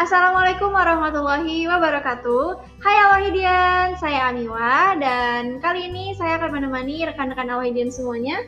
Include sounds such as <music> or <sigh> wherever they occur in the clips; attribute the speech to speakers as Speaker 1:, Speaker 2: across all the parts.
Speaker 1: Assalamualaikum warahmatullahi wabarakatuh. Hai Alwahidian, saya Amiwa dan kali ini saya akan menemani rekan-rekan Alwahidian semuanya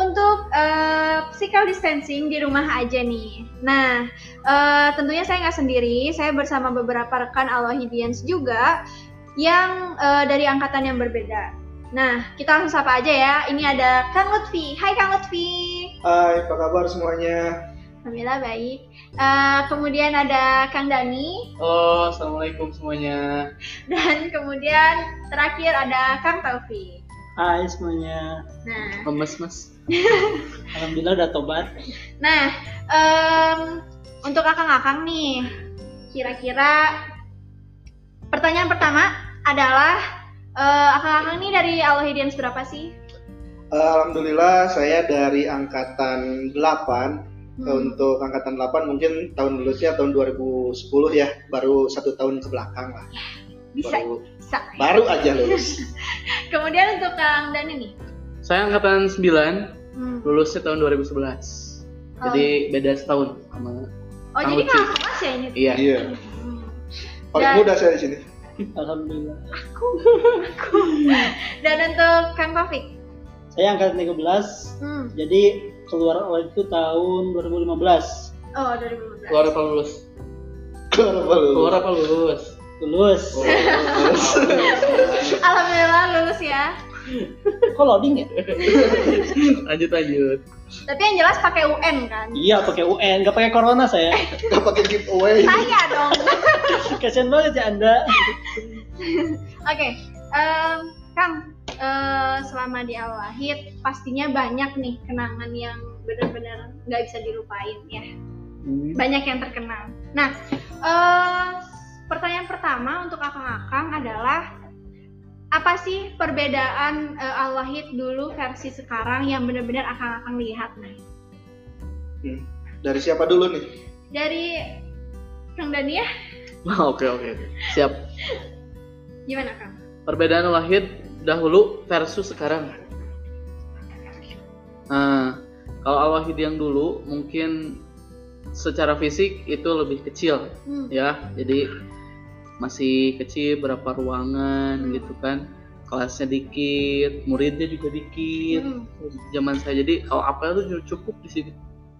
Speaker 1: untuk uh, physical distancing di rumah aja nih. Nah, uh, tentunya saya nggak sendiri, saya bersama beberapa rekan Alwahidians juga yang uh, dari angkatan yang berbeda. Nah, kita langsung sapa aja ya. Ini ada Kang Lutfi. Hai Kang Lutfi.
Speaker 2: Hai, apa kabar semuanya?
Speaker 1: Alhamdulillah baik. Uh, kemudian ada Kang Dani.
Speaker 3: Halo, assalamualaikum semuanya.
Speaker 1: Dan kemudian terakhir ada Kang Taufik.
Speaker 4: Hai semuanya.
Speaker 3: Nah. Lemes mas. <laughs>
Speaker 4: Alhamdulillah udah tobat.
Speaker 1: Nah, um, untuk akang-akang nih, kira-kira pertanyaan pertama adalah uh, akang-akang nih dari Alhidians berapa sih?
Speaker 2: Alhamdulillah saya dari angkatan 8 Hmm. Untuk angkatan 8 mungkin tahun lulusnya tahun 2010 ya, baru satu tahun ke belakang lah.
Speaker 1: Bisa,
Speaker 2: baru,
Speaker 1: bisa.
Speaker 2: Baru aja lulus. <laughs>
Speaker 1: Kemudian untuk Kang Dan ini?
Speaker 3: Saya angkatan 9, hmm. lulusnya tahun 2011. Oh. Jadi beda setahun sama
Speaker 1: Oh, Kang jadi kakak kelas ya ini?
Speaker 3: Iya.
Speaker 2: Iya. Hmm. Paling Dan, muda saya di sini.
Speaker 4: Alhamdulillah.
Speaker 1: Aku. Aku. Dan untuk Kang Taufik?
Speaker 4: Saya angkatan 13. Hmm. Jadi keluar awal itu tahun 2015.
Speaker 1: Oh, 2015.
Speaker 3: Keluar apa lulus?
Speaker 2: Keluar apa lulus?
Speaker 3: Keluar apa lulus?
Speaker 4: Lulus. Oh, lulus. <laughs>
Speaker 1: Alhamdulillah lulus ya.
Speaker 4: Kok loading ya? <laughs>
Speaker 3: lanjut lanjut.
Speaker 1: Tapi yang jelas pakai UN kan?
Speaker 4: Iya pakai UN, nggak pakai corona saya.
Speaker 2: Nggak pakai giveaway.
Speaker 1: Saya dong. <laughs>
Speaker 4: Kasian banget ya anda.
Speaker 1: Oke, okay, um, Kang, uh, selama di awal lahir pastinya banyak nih kenangan yang benar-benar nggak bisa dilupain ya. Hmm. banyak yang terkenal. Nah uh, pertanyaan pertama untuk akang-akang adalah apa sih perbedaan uh, al-wahid dulu versi sekarang yang benar-benar akang-akang lihat? Nih
Speaker 2: hmm. dari siapa dulu nih?
Speaker 1: Dari Kang Dani ya. <laughs>
Speaker 3: Oke oke. Siap.
Speaker 1: Gimana Kang?
Speaker 3: Perbedaan al-wahid dahulu versus sekarang. Nah, kalau Al-Wahid yang dulu mungkin secara fisik itu lebih kecil hmm. ya. Jadi masih kecil berapa ruangan gitu kan. Kelasnya dikit, muridnya juga dikit. Hmm. Zaman saya jadi kalau apa itu cukup di sini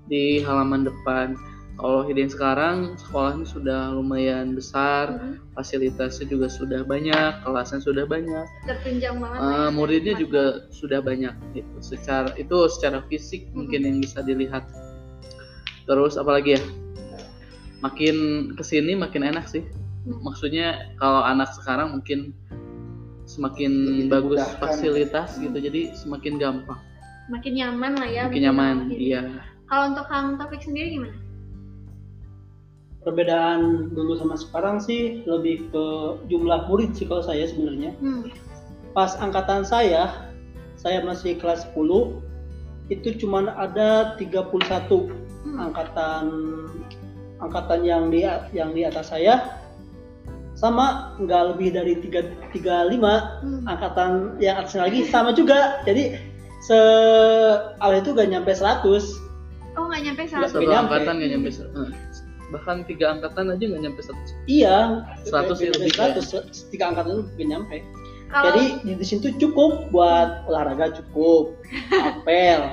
Speaker 3: di halaman depan kalau Hidden sekarang sekolahnya sudah lumayan besar, hmm. fasilitasnya juga sudah banyak, kelasnya sudah banyak.
Speaker 1: Tertunjang banget.
Speaker 3: Uh, muridnya juga sudah banyak gitu. Secara itu secara fisik hmm. mungkin yang bisa dilihat. Terus apalagi ya? Makin ke sini makin enak sih. Hmm. Maksudnya kalau anak sekarang mungkin semakin Lebih bagus dimudahkan. fasilitas hmm. gitu, jadi semakin gampang.
Speaker 1: Makin nyaman lah ya.
Speaker 3: Makin nyaman, iya.
Speaker 1: Kalau untuk Kang Taufik sendiri gimana?
Speaker 4: Perbedaan dulu sama sekarang sih lebih ke jumlah murid sih kalau saya sebenarnya. Hmm. Pas angkatan saya, saya masih kelas 10, itu cuma ada 31 hmm. angkatan angkatan yang di yang di atas saya sama nggak lebih dari tiga tiga lima hmm. angkatan yang atas lagi sama juga jadi se awal itu gak nyampe 100
Speaker 1: oh nggak nyampe 100
Speaker 3: satu angkatan nggak nyampe 100 bahkan tiga angkatan aja nggak nyampe satu.
Speaker 4: Iya.
Speaker 3: Seratus ya lebih
Speaker 4: seratus tiga angkatan nggak nyampe. Kalau... jadi di sini tuh cukup buat olahraga cukup <laughs> apel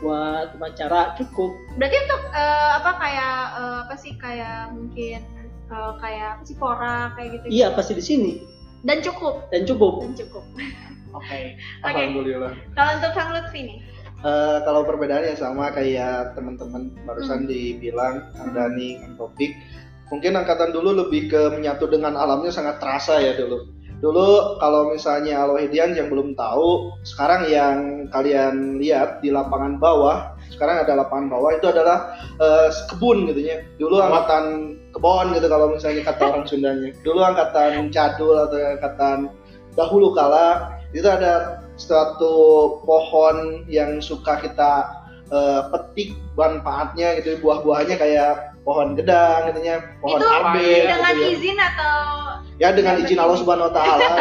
Speaker 4: buat upacara cukup.
Speaker 1: Berarti untuk uh, apa kayak uh, apa sih kayak mungkin uh, kayak apa sih pora kayak gitu
Speaker 4: iya pasti di sini.
Speaker 1: Dan cukup.
Speaker 4: Dan cukup.
Speaker 1: Dan cukup.
Speaker 2: Oke <laughs> okay. okay. alhamdulillah.
Speaker 1: Kalau untuk Kang Lutfi nih
Speaker 2: Uh, kalau perbedaannya sama kayak teman-teman barusan hmm. dibilang Kang Dani, Kang Topik, mungkin angkatan dulu lebih ke menyatu dengan alamnya sangat terasa ya dulu. Dulu kalau misalnya Alohidian yang belum tahu, sekarang yang kalian lihat di lapangan bawah, sekarang ada lapangan bawah itu adalah uh, kebun gitu ya. Dulu angkatan kebon gitu kalau misalnya kata orang <laughs> Sundanya. Dulu angkatan cadul atau angkatan dahulu kala itu ada suatu pohon yang suka kita uh, petik manfaatnya gitu buah-buahnya kayak pohon gedang gitu ya pohon
Speaker 1: itu
Speaker 2: arbe
Speaker 1: dengan gitu ya. izin atau
Speaker 2: ya dengan izin Allah Subhanahu wa taala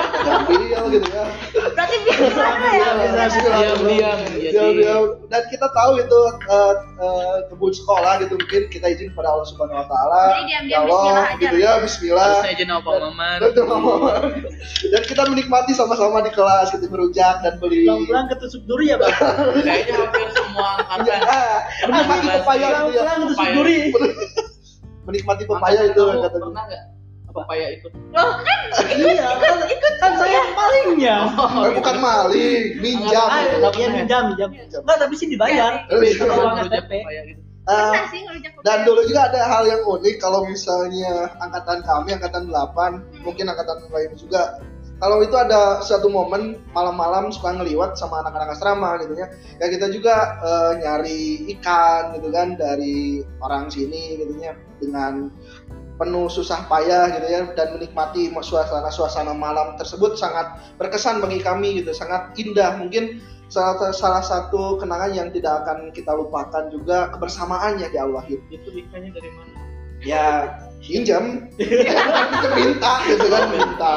Speaker 2: gitu ya
Speaker 1: Berarti biasa ya.
Speaker 3: Diam-diam.
Speaker 2: Diam-diam. Dan kita tahu itu uh, uh, kebun sekolah gitu mungkin kita izin kepada Allah Subhanahu Wa Taala.
Speaker 1: Bismillah aja
Speaker 2: gitu ya Bismillah.
Speaker 3: Terus izin apa maman.
Speaker 2: Betul, Mama. Dan kita menikmati sama-sama di kelas gitu berujak dan beli.
Speaker 4: Pulang-pulang ketusuk duri ya bang.
Speaker 3: Kayaknya hampir semua
Speaker 2: Ya,
Speaker 3: angkatan.
Speaker 2: menikmati pepaya gitu ya.
Speaker 4: Pulang-pulang ketusuk duri.
Speaker 2: Menikmati pepaya itu kata
Speaker 3: Pernah nggak? Pepaya itu.
Speaker 1: Loh kan
Speaker 4: Iya, kan, kan saya malingnya.
Speaker 2: Eh, bukan maling, minjam.
Speaker 4: Ah,
Speaker 3: Nggak
Speaker 4: iya
Speaker 3: pernah.
Speaker 4: minjam, minjam. Enggak, tapi sih dibayar.
Speaker 2: Oh, iya.
Speaker 4: Uang SPP.
Speaker 3: gitu.
Speaker 2: Eh,
Speaker 1: ngerujak
Speaker 2: dan dulu juga ada hal yang unik kalau misalnya angkatan kami angkatan 8 mungkin angkatan lain juga kalau itu ada suatu momen malam-malam suka ngeliwat sama anak-anak asrama gitu ya ya kita juga eh, nyari ikan gitu kan dari orang sini gitu ya dengan penuh susah payah gitu ya dan menikmati suasana suasana malam tersebut sangat berkesan bagi kami gitu sangat indah mungkin salah, salah satu kenangan yang tidak akan kita lupakan juga kebersamaannya di Al-Wahid
Speaker 3: Itu ikannya dari mana?
Speaker 2: ya pinjam <laughs> minta gitu kan minta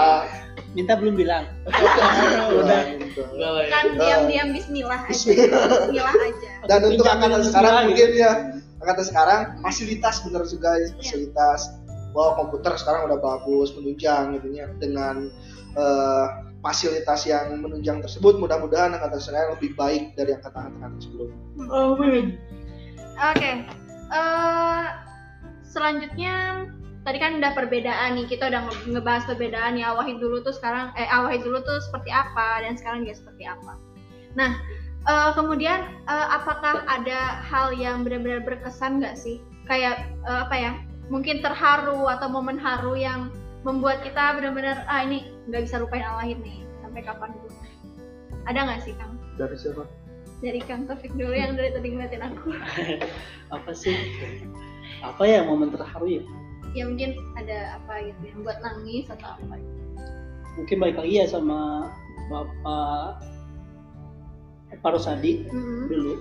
Speaker 4: Minta belum bilang.
Speaker 2: Udah.
Speaker 3: Ya.
Speaker 1: kan diam-diam bismillah aja.
Speaker 2: Bismillah.
Speaker 1: Aja. <laughs>
Speaker 2: dan untuk angkatan sekarang mungkin ya angkatan sekarang fasilitas bener juga ya fasilitas bahwa komputer sekarang udah bagus menunjang gitu ya dengan eh, fasilitas yang menunjang tersebut mudah-mudahan angkatan sekarang lebih baik dari angkatan-angkatan sebelumnya
Speaker 4: Amin.
Speaker 1: Oke. Eh, selanjutnya tadi kan udah perbedaan nih kita udah nge- ngebahas perbedaan ya Wahid dulu tuh sekarang eh Wahid dulu tuh seperti apa dan sekarang dia seperti apa. Nah eh, kemudian eh, apakah ada hal yang benar-benar berkesan nggak sih kayak eh, apa ya mungkin terharu atau momen haru yang membuat kita benar-benar ah ini nggak bisa lupain Al Wahid nih sampai kapan pun. Ada nggak sih Kang?
Speaker 2: dari siapa
Speaker 1: Dari Kang Taufik dulu yang dari tadi ngeliatin aku. <laughs>
Speaker 4: Apa sih? Apa ya momen terharu ya?
Speaker 1: ya mungkin ada apa gitu yang buat nangis atau apa gitu.
Speaker 4: Mungkin balik lagi ya sama Bapak Pak Rosadi
Speaker 1: Mm-mm.
Speaker 4: dulu.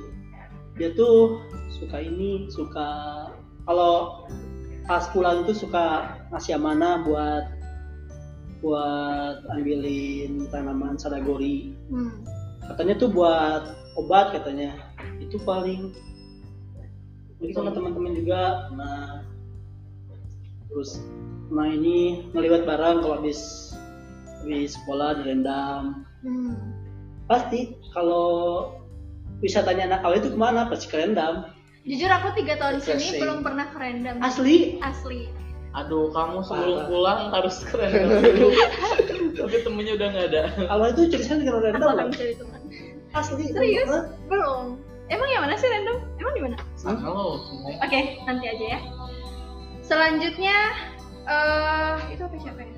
Speaker 4: Dia tuh suka ini, suka kalau pas pulang tuh suka ngasih amanah buat buat ambilin tanaman sadagori.
Speaker 1: Hmm.
Speaker 4: Katanya tuh buat obat katanya. Itu paling mungkin sama teman-teman juga nah terus nah ini ngeliwat bareng kalau habis habis sekolah direndam
Speaker 1: Hmm.
Speaker 4: pasti kalau wisatanya anak awal itu ke mana pasti ke rendam
Speaker 1: Jujur aku tiga tahun di sini belum pernah kerendam.
Speaker 4: asli
Speaker 1: Asli.
Speaker 3: Aduh, kamu sebelum
Speaker 4: Parah.
Speaker 3: pulang harus keren dulu. <laughs> Tapi temennya udah nggak ada.
Speaker 4: awal itu ceritanya dengan
Speaker 1: Aku
Speaker 4: rendam
Speaker 1: akan mencari teman.
Speaker 4: asli
Speaker 1: Serius? Belum. Emang yang mana sih random? Emang di mana?
Speaker 3: Sana lo semua.
Speaker 1: Oke, nanti aja ya. Selanjutnya eh itu apa siapa ya?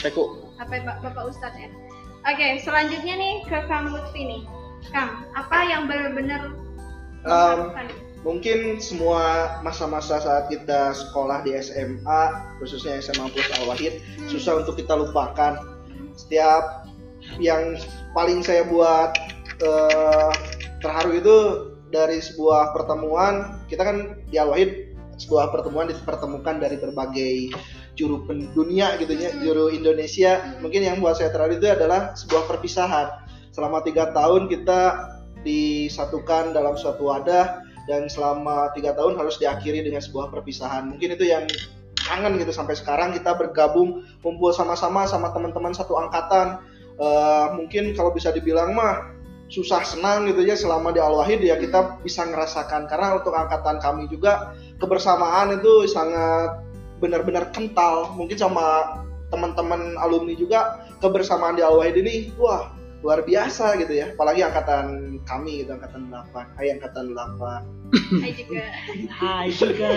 Speaker 3: Teku.
Speaker 1: Apa ya, Pak Bapak Ustadz ya? Oke, selanjutnya nih ke Kang Lutfi nih. Kang, apa yang benar-benar
Speaker 2: Um? Mungkin semua masa-masa saat kita sekolah di SMA khususnya SMA plus Al Wahid
Speaker 1: Hmm.
Speaker 2: susah untuk kita lupakan setiap yang paling saya buat eh, terharu itu dari sebuah pertemuan kita kan di Al Wahid sebuah pertemuan dipertemukan dari berbagai juru pendunia gitu ya
Speaker 1: Hmm.
Speaker 2: juru Indonesia
Speaker 1: Hmm.
Speaker 2: mungkin yang buat saya terharu itu adalah sebuah perpisahan selama tiga tahun kita disatukan dalam suatu wadah dan selama tiga tahun harus diakhiri dengan sebuah perpisahan. Mungkin itu yang kangen gitu sampai sekarang kita bergabung kumpul sama-sama sama teman-teman satu angkatan. Eh, mungkin kalau bisa dibilang mah susah senang gitu ya selama di Al Wahid ya kita bisa ngerasakan. Karena untuk angkatan kami juga kebersamaan itu sangat benar-benar kental. Mungkin sama teman-teman alumni juga kebersamaan di Al Wahid ini wah luar biasa gitu ya apalagi angkatan kami gitu angkatan 8 hai angkatan 8
Speaker 1: Hai juga.
Speaker 4: hai juga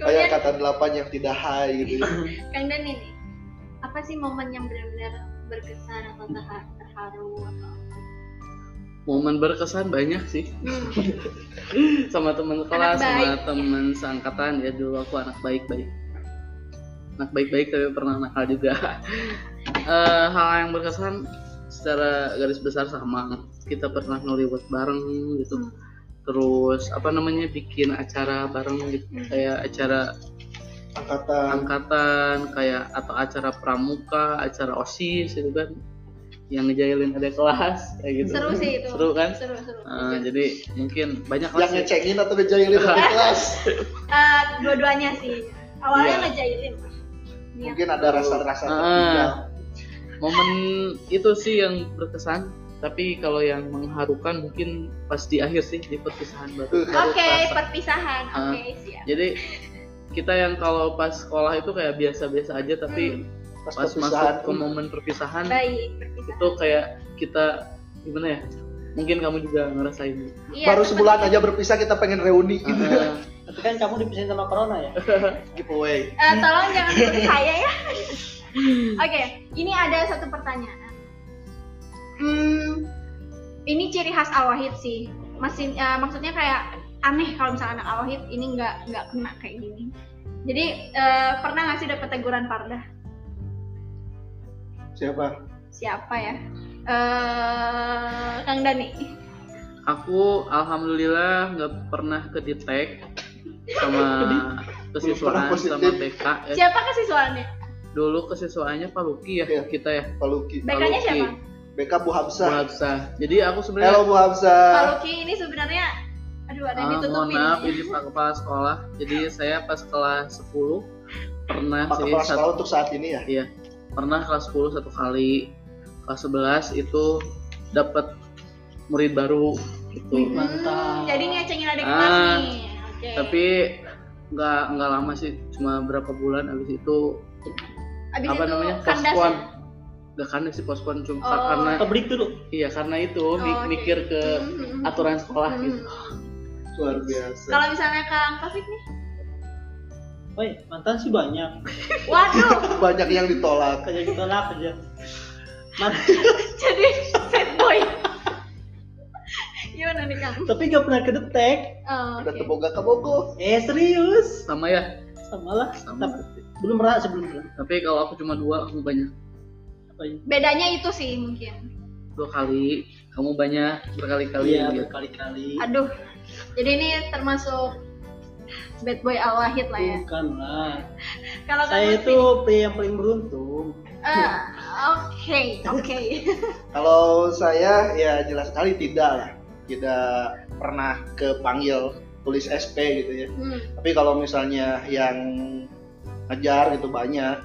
Speaker 2: hai angkatan 8 yang tidak hai gitu ya
Speaker 1: Kang Dani nih, apa sih momen yang benar-benar berkesan atau terha- terharu atau apa?
Speaker 3: Momen berkesan banyak sih
Speaker 1: Hmm. <laughs>
Speaker 3: sama teman kelas, sama
Speaker 1: baik.
Speaker 3: teman seangkatan ya dulu aku anak baik-baik. Anak baik-baik tapi pernah nakal juga. <laughs> Eh, hal yang berkesan secara garis besar sama kita pernah ngeliwat bareng gitu.
Speaker 1: Hmm.
Speaker 3: Terus apa namanya bikin acara bareng gitu
Speaker 1: Hmm.
Speaker 3: kayak acara
Speaker 2: angkatan
Speaker 3: angkatan kayak atau acara pramuka, acara OSIS gitu kan. yang ngejailin ada kelas kayak gitu
Speaker 1: seru sih itu
Speaker 3: seru kan
Speaker 1: seru seru
Speaker 3: Uh, jadi mungkin banyak
Speaker 2: yang ngecengin atau ngejailin di <laughs> kelas
Speaker 1: Eh, dua-duanya sih awalnya
Speaker 3: Iya.
Speaker 1: ngejailin
Speaker 2: mungkin ada rasa-rasa
Speaker 3: Ah. Momen itu sih yang berkesan tapi kalau yang mengharukan mungkin pas di akhir sih di perpisahan baru,
Speaker 2: Oke,
Speaker 3: baru
Speaker 1: Oke,
Speaker 3: kerasa.
Speaker 1: perpisahan.
Speaker 3: Ah.
Speaker 1: Oke, siap.
Speaker 3: jadi kita yang kalau pas sekolah itu kayak biasa-biasa aja tapi
Speaker 2: pas,
Speaker 3: pas
Speaker 2: perpisahan
Speaker 3: masuk ke momen perpisahan
Speaker 1: Baik, perpisahan.
Speaker 3: itu kayak kita gimana ya mungkin kamu juga ngerasain
Speaker 1: Iya,
Speaker 2: baru sebulan
Speaker 1: itu.
Speaker 2: aja berpisah kita pengen reuni gitu
Speaker 3: Uh,
Speaker 4: Tapi kan kamu dipisahin sama corona ya. <laughs>
Speaker 2: giveaway
Speaker 1: Eh, tolong jangan saya ya. <laughs> <laughs> Oke, ini ada satu pertanyaan. Hmm, ini ciri khas Al-Wahid sih. Masih eh, maksudnya kayak aneh kalau misalnya anak Al-Wahid ini nggak nggak kena kayak gini. Jadi eh, pernah nggak sih dapat teguran Pardah?
Speaker 2: siapa
Speaker 1: Siapa ya? Eh, Kang Dani.
Speaker 3: aku alhamdulillah nggak pernah ke detek sama kesiswaan sama BK ya.
Speaker 1: Siapa kesiswaannya?
Speaker 3: Dulu kesiswaannya Pak Luki ya
Speaker 2: Iya.
Speaker 3: kita ya
Speaker 2: Pak Luki
Speaker 1: BK-nya
Speaker 3: Luki.
Speaker 1: siapa?
Speaker 2: BK Bu
Speaker 3: Bu
Speaker 2: Hamzah
Speaker 3: jadi aku
Speaker 2: halo
Speaker 3: sebenarnya
Speaker 2: Bu Hamzah
Speaker 1: Pak Luki ini sebenarnya aduh ada yang
Speaker 3: ah, mohon maaf ini Pak Kepala Sekolah jadi saya pas kelas 10 pernah
Speaker 2: Pak
Speaker 3: sih
Speaker 2: Kepala
Speaker 3: satu-
Speaker 2: Sekolah untuk saat ini ya
Speaker 3: Iya, pernah kelas 10 satu kali, kelas 11 itu dapat murid baru gitu.
Speaker 1: Hmm,
Speaker 4: Mantap.
Speaker 1: jadi ngecengin adik
Speaker 3: Ah,
Speaker 1: kelas nih. Oke.
Speaker 3: Tapi nggak nggak lama sih, cuma berapa bulan habis itu
Speaker 1: Abis
Speaker 3: apa
Speaker 1: itu
Speaker 3: namanya
Speaker 1: kandas
Speaker 3: pospon.
Speaker 1: ya?
Speaker 3: Gak kandas sih pospon cuma
Speaker 1: Oh.
Speaker 3: karena
Speaker 4: Kebrik dulu.
Speaker 3: iya karena itu
Speaker 1: Oh, oke.
Speaker 3: mikir ke
Speaker 1: Hmm,
Speaker 3: aturan sekolah
Speaker 1: hmm.
Speaker 3: gitu.
Speaker 2: luar biasa
Speaker 1: Kalau misalnya Kang Taufik nih,
Speaker 4: Woi, mantan sih banyak. <laughs>
Speaker 1: waduh,
Speaker 2: banyak yang ditolak
Speaker 4: Kayak gitu lah aja. <laughs> Man-
Speaker 1: jadi sad boy. Gimana nih Kang?
Speaker 4: tapi gak pernah kedetek.
Speaker 1: Oh,
Speaker 2: udah
Speaker 1: oke.
Speaker 2: teboga kabogo
Speaker 4: Eh serius?
Speaker 3: Sama ya,
Speaker 4: Sama lah.
Speaker 3: sama.
Speaker 4: Tapi belum pernah sebelum.
Speaker 3: Tapi kalau aku cuma dua, kamu banyak
Speaker 4: Apa ya?
Speaker 1: Bedanya itu sih mungkin.
Speaker 3: dua kali, kamu banyak berkali-kali
Speaker 4: Iya
Speaker 3: gitu.
Speaker 4: berkali-kali.
Speaker 1: Aduh, jadi ini termasuk bad boy Al Wahid lah ya.
Speaker 4: Bukan lah.
Speaker 1: Kalau
Speaker 4: Saya itu pria yang paling beruntung.
Speaker 1: Ah, Oke, oke. <laughs>
Speaker 2: kalau saya ya jelas sekali tidak lah tidak pernah kepanggil tulis SP gitu ya
Speaker 1: Hmm.
Speaker 2: tapi kalau misalnya yang ngejar gitu banyak.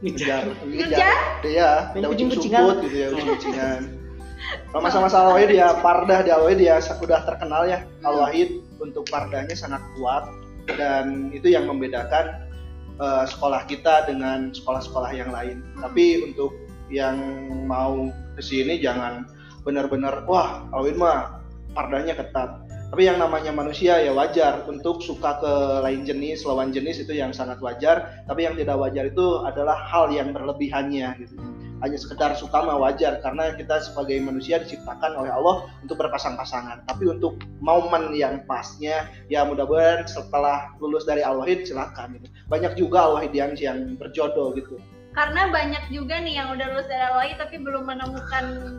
Speaker 2: Ngejar?
Speaker 1: Ngejar?
Speaker 2: iya ada ucing
Speaker 4: kucing-kucingan.
Speaker 2: sumput gitu ya ucing kucingan. <laughs> Kalau masa-masa Al-Wahid ya Pardah di Al-Wahid ya sudah terkenal ya. Al-Wahid untuk Pardahnya sangat kuat. Dan itu yang membedakan eh, sekolah kita dengan sekolah-sekolah yang lain. Tapi untuk yang mau ke sini jangan benar-benar wah Al-Wahid mah Pardahnya ketat tapi yang namanya manusia ya wajar. Untuk suka ke lain jenis lawan jenis itu yang sangat wajar. Tapi yang tidak wajar itu adalah hal yang berlebihannya gitu. Hanya sekedar suka mah wajar. Karena kita sebagai manusia diciptakan oleh Allah untuk berpasang-pasangan. Tapi untuk momen yang pasnya ya mudah-mudahan setelah lulus dari Al-Wahid silakan gitu. banyak juga Al-Wahidian yang berjodoh gitu.
Speaker 1: Karena banyak juga nih yang udah lulus dari Al Wahid tapi belum menemukan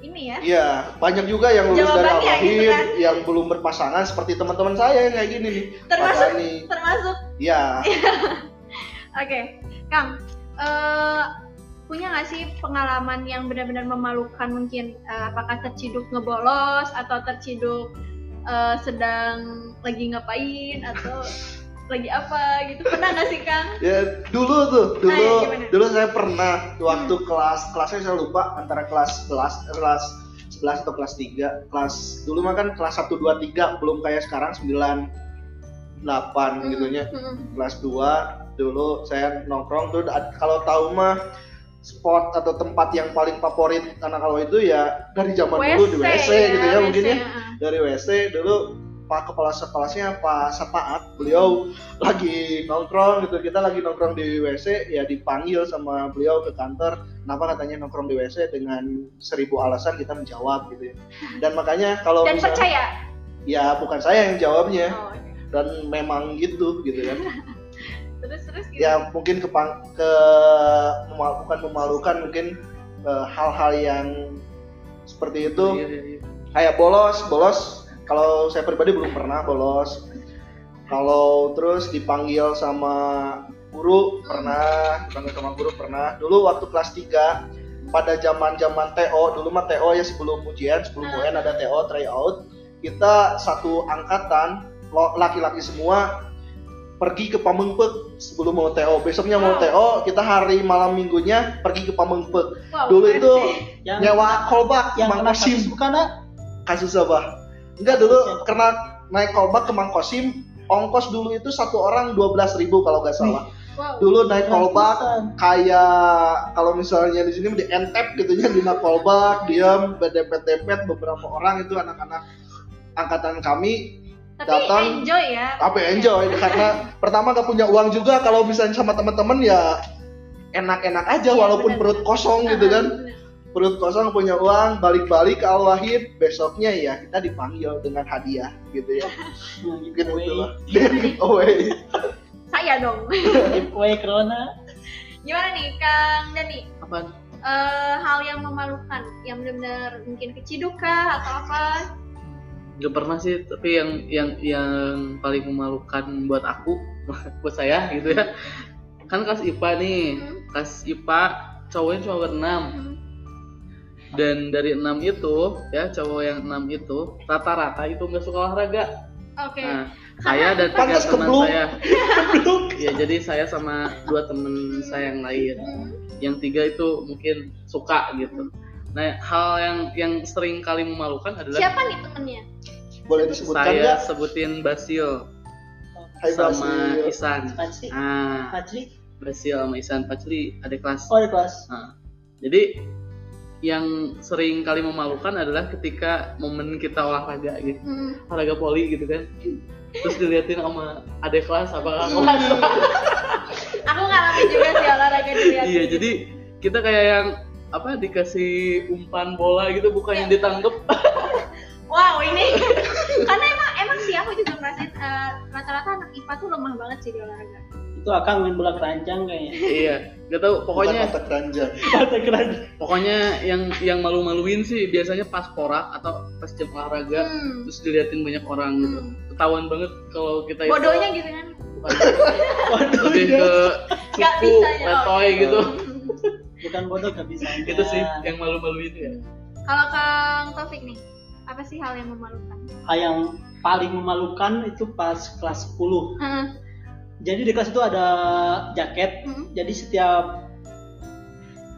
Speaker 1: ini ya.
Speaker 2: Iya, banyak juga yang lulus dari
Speaker 1: Jawabannya
Speaker 2: Al-Wahid
Speaker 1: gitu kan.
Speaker 2: yang belum berpasangan seperti teman-teman saya yang kayak gini nih.
Speaker 1: Termasuk
Speaker 2: Pak Dani.
Speaker 1: termasuk
Speaker 2: Iya. <laughs>
Speaker 1: Oke, Kang, eh, punya nggak sih pengalaman yang benar-benar memalukan mungkin eh, apakah terciduk ngebolos atau terciduk eh, sedang lagi ngapain atau lagi apa gitu pernah nggak sih Kang? <laughs>
Speaker 2: Ya dulu tuh, dulu
Speaker 1: Ah, ya,
Speaker 2: dulu saya pernah waktu kelas kelasnya saya lupa antara kelas 11 kelas 11 atau kelas 3. Kelas dulu mah kan kelas 1 2 3 belum kayak sekarang 9 8 gitu nya.
Speaker 1: Hmm.
Speaker 2: Kelas 2 dulu saya nongkrong tuh kalau tahu mah spot atau tempat yang paling favorit anak kalau itu ya dari zaman dulu di WC gitu ya mungkin ya.
Speaker 1: ah.
Speaker 2: dari WC dulu Pak Kepala Sekolahnya Pak Sapaat. Beliau lagi nongkrong gitu. Kita lagi nongkrong di WC ya dipanggil sama beliau ke kantor. Kenapa katanya nongkrong di WC dengan seribu alasan kita menjawab gitu ya. Dan makanya kalau
Speaker 1: Dan
Speaker 2: misalnya-
Speaker 1: percaya.
Speaker 2: ya bukan saya yang jawabnya.
Speaker 1: Oh, oke.
Speaker 2: dan memang gitu gitu kan. <laughs>
Speaker 1: Terus terus gitu.
Speaker 2: ya mungkin ke ke memal- bukan memalukan mungkin eh, hal-hal yang seperti itu.
Speaker 3: Iya, iya, iya.
Speaker 2: kayak bolos bolos kalau saya pribadi belum pernah bolos. Kalau terus dipanggil sama guru pernah. Dipanggil sama guru pernah. Dulu waktu kelas 3 pada zaman zaman TO dulu mah TO ya sebelum ujian sebelum
Speaker 1: Hmm.
Speaker 2: UN ada TO tryout. Kita satu angkatan laki-laki semua pergi ke Pamengpek sebelum mau TO besoknya mau. TO kita hari malam minggunya pergi ke Pamengpek.
Speaker 1: Wow,
Speaker 2: dulu itu
Speaker 4: yang
Speaker 2: nyewa kolbak
Speaker 4: yang
Speaker 2: Mang
Speaker 4: kasus bukan
Speaker 2: kasus apa enggak dulu karena naik kolbak ke Mang Kosim ongkos dulu itu satu orang 12.000 ribu kalau nggak salah
Speaker 1: Wow.
Speaker 2: dulu naik kolbak kayak kalau misalnya di sini di entep gitu ya di naik kolbak diam berdempet-dempet beberapa orang itu anak-anak angkatan kami
Speaker 1: Tapi
Speaker 2: datang.
Speaker 1: enjoy ya.
Speaker 2: tapi enjoy <laughs> karena pertama gak punya uang juga kalau misalnya sama teman-teman ya enak-enak aja
Speaker 1: Iya,
Speaker 2: walaupun
Speaker 1: bener.
Speaker 2: perut kosong gitu kan
Speaker 1: Bener.
Speaker 2: Perut kosong punya uang balik-balik ke Al Wahid besoknya ya kita dipanggil dengan hadiah gitu ya <laughs>
Speaker 4: Nah,
Speaker 2: gitu
Speaker 4: giveaway.
Speaker 2: itulah <laughs> giveaway
Speaker 1: Saya dong. <laughs>
Speaker 4: giveaway corona
Speaker 1: Gimana nih Kang Dani?
Speaker 3: apa
Speaker 1: Eh, hal yang memalukan, yang benar-benar mungkin keciduk kah atau apa?
Speaker 3: Gak pernah sih, tapi yang yang yang paling memalukan buat aku, buat saya gitu ya. Kan kelas IPA nih,
Speaker 1: Hmm.
Speaker 3: kelas IPA cowoknya cuma berenam
Speaker 1: Hmm.
Speaker 3: Dan dari enam itu ya cowok yang enam itu rata-rata itu nggak suka olahraga.
Speaker 1: Oke.
Speaker 3: Nah, saya dan tiga
Speaker 2: Pantas
Speaker 3: teman
Speaker 2: kebluk.
Speaker 3: saya. <laughs> ya jadi saya sama dua temen saya yang lain. Yang tiga itu mungkin suka gitu. Nah, hal yang yang sering kali memalukan adalah
Speaker 1: Siapa nih temennya?
Speaker 2: boleh disebutkan
Speaker 3: saya
Speaker 2: nggak
Speaker 3: sebutin Basil
Speaker 2: Hai
Speaker 3: sama
Speaker 2: Basil.
Speaker 3: Isan.
Speaker 4: Pacri Pacri
Speaker 3: Basil sama Isan Pacli adik kelas.
Speaker 4: oh ada kelas
Speaker 3: Nah, jadi yang sering kali memalukan adalah ketika momen kita olahraga gitu,
Speaker 1: Hmm.
Speaker 3: olahraga poli gitu kan. Terus diliatin sama adik kelas apa kakak kelas.
Speaker 1: Aku ngalamin juga sih olahraga dilihat.
Speaker 3: iya, jadi kita kayak yang apa dikasih umpan bola gitu bukan yang ditanggep.
Speaker 1: Wow ini karena emang emang sih aku juga ngerasain eh, rata-rata anak IPA tuh lemah banget sih di olahraga.
Speaker 4: Itu akan main bola keranjang kayaknya
Speaker 3: iya, gak tau
Speaker 2: bukan
Speaker 3: pokoknya
Speaker 2: mata keranjang <laughs>
Speaker 4: kata keranjang
Speaker 3: pokoknya yang yang malu-maluin sih biasanya pas porak atau pas jam olahraga
Speaker 1: Hmm.
Speaker 3: terus diliatin banyak orang gitu.
Speaker 1: Hmm.
Speaker 3: Ketahuan banget kalau kita itu
Speaker 1: Bodohnya gitu kan.
Speaker 3: bukan <laughs>
Speaker 4: Waduh,
Speaker 3: lebih ke cupu,
Speaker 1: bisa ya.
Speaker 3: letoy gitu. <laughs>
Speaker 4: bukan bodoh gak bisa
Speaker 3: Itu sih yang malu-maluin ya.
Speaker 1: Kalau Kang Taufik nih, apa sih hal yang memalukan?
Speaker 4: hal yang paling memalukan itu pas kelas 10
Speaker 1: Heeh.
Speaker 4: Jadi di kelas itu ada jaket
Speaker 1: Hmm.
Speaker 4: jadi setiap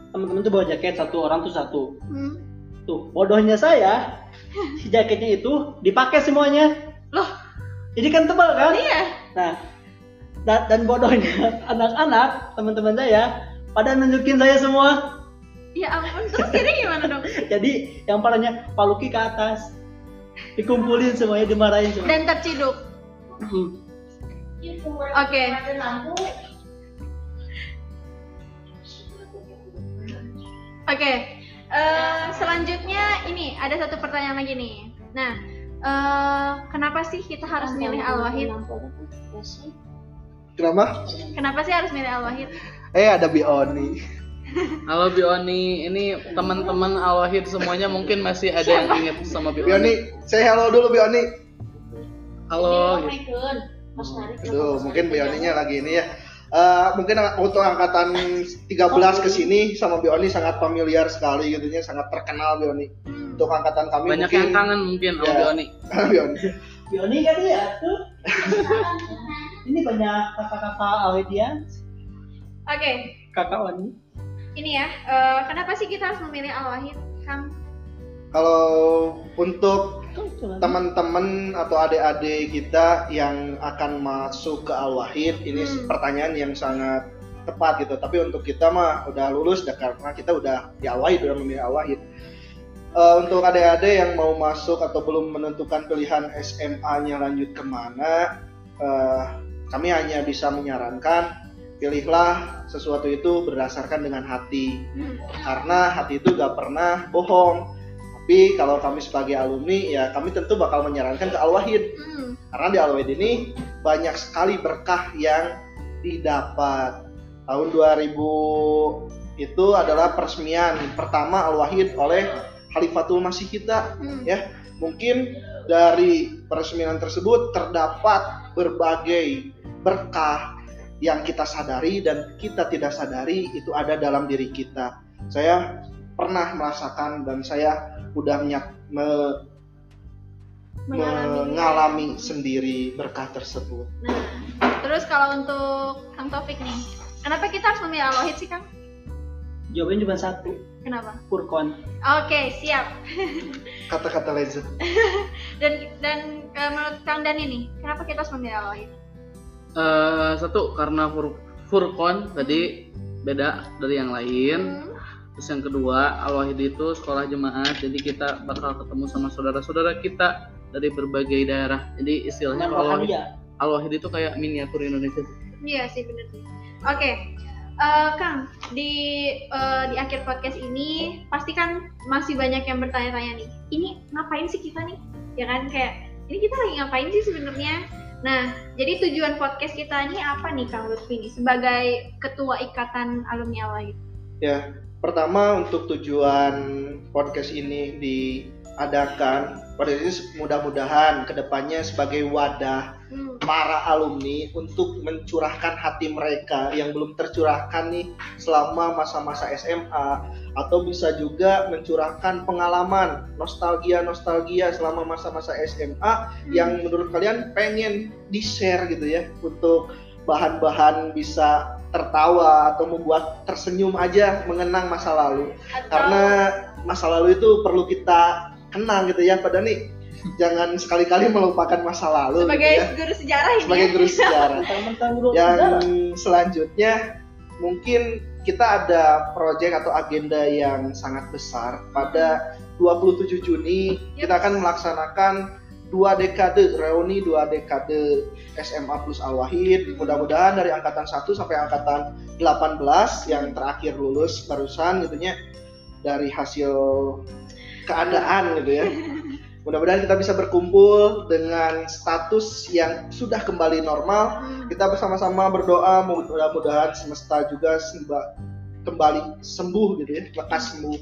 Speaker 4: teman-teman tuh bawa jaket satu orang tuh satu
Speaker 1: Hmm.
Speaker 4: tuh bodohnya saya si <laughs> jaketnya itu dipakai semuanya
Speaker 1: Loh?
Speaker 4: jadi kan tebal kan
Speaker 1: Iya.
Speaker 4: nah dan, dan bodohnya <laughs> anak-anak teman-teman saya pada nunjukin saya semua
Speaker 1: Ya ampun, terus jadi gimana dong? <laughs>
Speaker 4: jadi yang palanya paluki ke atas dikumpulin semuanya dimarahin semua
Speaker 1: Dan terciduk. Oke. Oke. eh, selanjutnya ini ada satu pertanyaan lagi nih. Nah, eh, kenapa sih kita harus milih Al Wahid?
Speaker 2: kenapa
Speaker 1: Kenapa sih harus milih Al Wahid?
Speaker 2: eh ada Bioni <laughs>
Speaker 3: Halo Bioni, ini teman-teman Al Wahid semuanya mungkin masih ada yang inget sama Bioni.
Speaker 2: Bioni saya hello dulu Bioni
Speaker 3: Halo. Gitu.
Speaker 2: Aduh, mungkin Bioninya lagi ini ya. Eh, mungkin untuk angkatan 13 ke sini sama Bioni sangat familiar sekali gitu ya, sangat terkenal Bioni.
Speaker 1: Hmm.
Speaker 2: Untuk angkatan kami
Speaker 3: Banyak
Speaker 2: mungkin
Speaker 3: yang kangen mungkin sama
Speaker 2: Ya.
Speaker 3: Bioni.
Speaker 2: Bioni.
Speaker 4: Bioni kan ya tuh <laughs> ini banyak kakak-kakak Awedia
Speaker 1: Oke,
Speaker 4: kakak Wani
Speaker 1: ini ya. eh, kenapa sih kita harus memilih Al Wahid, Kang?
Speaker 2: Kalau untuk. Teman-teman atau adik-adik kita yang akan masuk ke Al Wahid ini
Speaker 1: Hmm.
Speaker 2: pertanyaan yang sangat tepat gitu. Tapi untuk kita mah udah lulus dah karena kita udah di Al Wahid udah memilih Al Wahid. Eh, untuk adik-adik yang mau masuk atau belum menentukan pilihan SMA-nya lanjut ke mana, eh, kami hanya bisa menyarankan pilihlah sesuatu itu berdasarkan dengan hati
Speaker 1: Hmm.
Speaker 2: karena hati itu gak pernah bohong. Tapi kalau kami sebagai alumni ya kami tentu bakal menyarankan ke Al Wahid
Speaker 1: Hmm.
Speaker 2: karena di Al Wahid ini banyak sekali berkah yang didapat. Tahun 2000 itu adalah peresmian pertama Al Wahid oleh Khalifatul Masih kita
Speaker 1: Hmm.
Speaker 2: ya. Mungkin dari peresmian tersebut terdapat berbagai berkah yang kita sadari dan kita tidak sadari itu ada dalam diri kita. Saya pernah merasakan dan saya udah me, mengalami, mengalami sendiri berkah tersebut.
Speaker 1: Nah, terus kalau untuk Kang Taufik nih, kenapa kita harus memilih Alohid sih Kang?
Speaker 4: Jawabannya cuma satu.
Speaker 1: Kenapa?
Speaker 4: Furkon.
Speaker 1: Oke, siap.
Speaker 2: Kata-kata legend. <laughs>
Speaker 1: dan dan uh, menurut Kang Dan ini, kenapa kita harus memilih Alohid?
Speaker 3: Uh, satu karena fur Furkon tadi beda dari yang lain. Hmm. Terus yang kedua, Al-Wahid itu sekolah jemaat, jadi kita bakal ketemu sama saudara-saudara kita dari berbagai daerah. Jadi istilahnya kalau Al-Wahid itu kayak miniatur Indonesia.
Speaker 1: Iya sih benar sih. Oke, okay. uh, eh, Kang, di uh, di akhir podcast ini pasti kan masih banyak yang bertanya-tanya nih. Ini ngapain sih kita nih? Ya kan kayak ini kita lagi ngapain sih sebenarnya? Nah, jadi tujuan podcast kita ini apa nih Kang Lutfi nih sebagai ketua ikatan alumni Alwahid?
Speaker 2: Ya, pertama untuk tujuan podcast ini diadakan pada ini mudah-mudahan ke depannya sebagai wadah hmm. para alumni untuk mencurahkan hati mereka yang belum tercurahkan nih selama masa-masa SMA atau bisa juga mencurahkan pengalaman nostalgia-nostalgia selama masa-masa SMA hmm. yang menurut kalian pengen di-share gitu ya untuk bahan-bahan bisa tertawa atau membuat tersenyum aja mengenang masa lalu. Atau... karena masa lalu itu perlu kita kenang gitu ya pada nih jangan sekali-kali melupakan masa lalu
Speaker 1: sebagai gitu ya. guru sejarah ini.
Speaker 2: Sebagai guru sejarah. <laughs> Yang selanjutnya mungkin kita ada proyek atau agenda yang sangat besar. Pada 27 Juni yep. kita akan melaksanakan dua dekade reuni dua dekade SMA plus Al Wahid mudah-mudahan dari angkatan 1 sampai angkatan 18 yang terakhir lulus barusan gitu ya dari hasil keadaan gitu ya. <laughs> Mudah-mudahan kita bisa berkumpul dengan status yang sudah kembali normal. Kita bersama-sama berdoa mudah-mudahan semesta juga kembali sembuh gitu ya, lekas sembuh.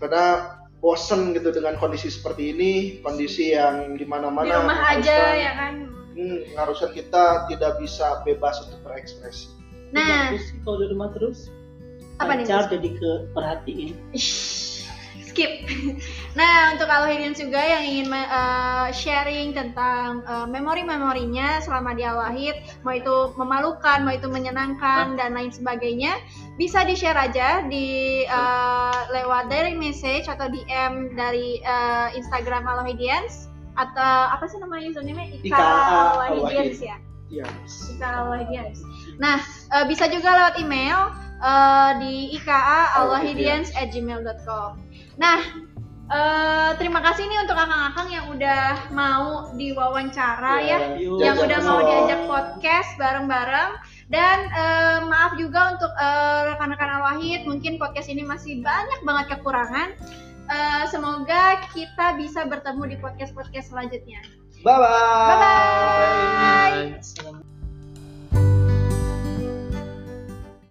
Speaker 2: Karena bosen gitu dengan kondisi seperti ini, kondisi yang di mana-mana.
Speaker 1: Di rumah aja ya kan.
Speaker 2: Hmm, harusnya kita tidak bisa bebas untuk berekspresi.
Speaker 4: Nah, kalau di rumah terus, apa nih? jadi ke perhatiin
Speaker 1: skip. Nah, untuk Al-Hidian juga yang ingin uh, sharing tentang uh, memori-memorinya selama di Al-Wahid, mau itu memalukan, mau itu menyenangkan, dan lain sebagainya, bisa di-share aja di uh, lewat direct message atau DM dari uh, Instagram Al-Wahidians atau apa sih namanya username Ika Al-Wahidians ya? Yes. Ika Al-Wahidians. Nah, uh, bisa juga lewat email uh, di ika alwahidians@gmail.com. Nah, uh, terima kasih nih untuk akang-akang yang udah mau diwawancara yeah, ya, yuk, yang udah mau diajak podcast bareng-bareng. Dan uh, maaf juga untuk uh, rekan-rekan Al-Wahid, mungkin podcast ini masih banyak banget kekurangan. Uh, semoga kita bisa bertemu di podcast-podcast selanjutnya.
Speaker 2: Bye-bye. Bye-bye.